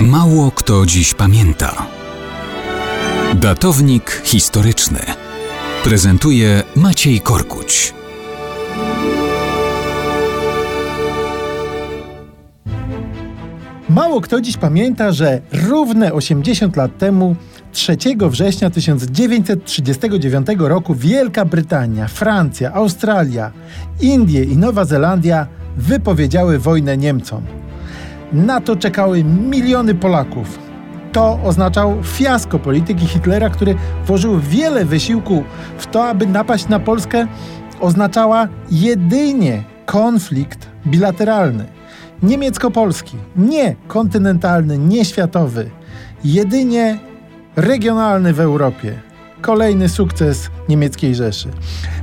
Mało kto dziś pamięta. Datownik historyczny prezentuje Maciej Korkuć. Mało kto dziś pamięta, że równe 80 lat temu, 3 września 1939 roku, Wielka Brytania, Francja, Australia, Indie i Nowa Zelandia wypowiedziały wojnę Niemcom. Na to czekały miliony Polaków. To oznaczało fiasko polityki Hitlera, który włożył wiele wysiłku w to, aby napaść na Polskę, oznaczała jedynie konflikt bilateralny. Niemiecko-polski, nie kontynentalny, nie światowy, jedynie regionalny w Europie. Kolejny sukces niemieckiej Rzeszy.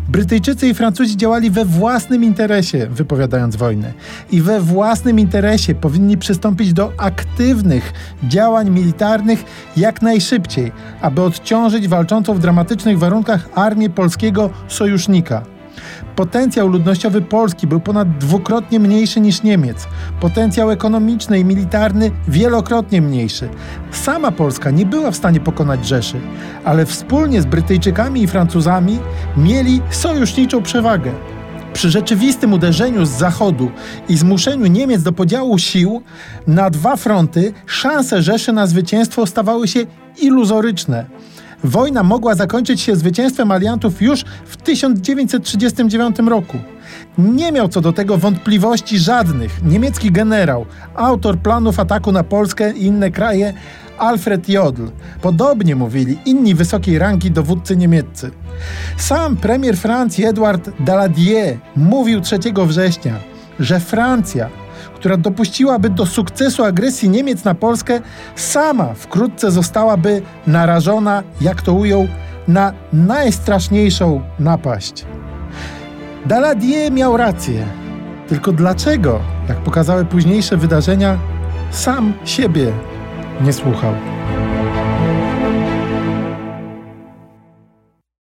Brytyjczycy i Francuzi działali we własnym interesie, wypowiadając wojnę. I we własnym interesie powinni przystąpić do aktywnych działań militarnych jak najszybciej, aby odciążyć walczącą w dramatycznych warunkach armię polskiego sojusznika. Potencjał ludnościowy Polski był ponad dwukrotnie mniejszy niż Niemiec. Potencjał ekonomiczny i militarny wielokrotnie mniejszy. Sama Polska nie była w stanie pokonać Rzeszy, ale wspólnie z Brytyjczykami i Francuzami mieli sojuszniczą przewagę. Przy rzeczywistym uderzeniu z zachodu i zmuszeniu Niemiec do podziału sił na dwa fronty, szanse Rzeszy na zwycięstwo stawały się iluzoryczne. Wojna mogła zakończyć się zwycięstwem aliantów już w 1939 roku. Nie miał co do tego wątpliwości żadnych. Niemiecki generał, autor planów ataku na Polskę i inne kraje, Alfred Jodl. Podobnie mówili inni wysokiej rangi dowódcy niemieccy. Sam premier Francji Edward Daladier mówił 3 września, że Francja która dopuściłaby do sukcesu agresji Niemiec na Polskę, sama wkrótce zostałaby narażona, jak to ujął, na najstraszniejszą napaść. Daladier miał rację. Tylko dlaczego, jak pokazały późniejsze wydarzenia, sam siebie nie słuchał?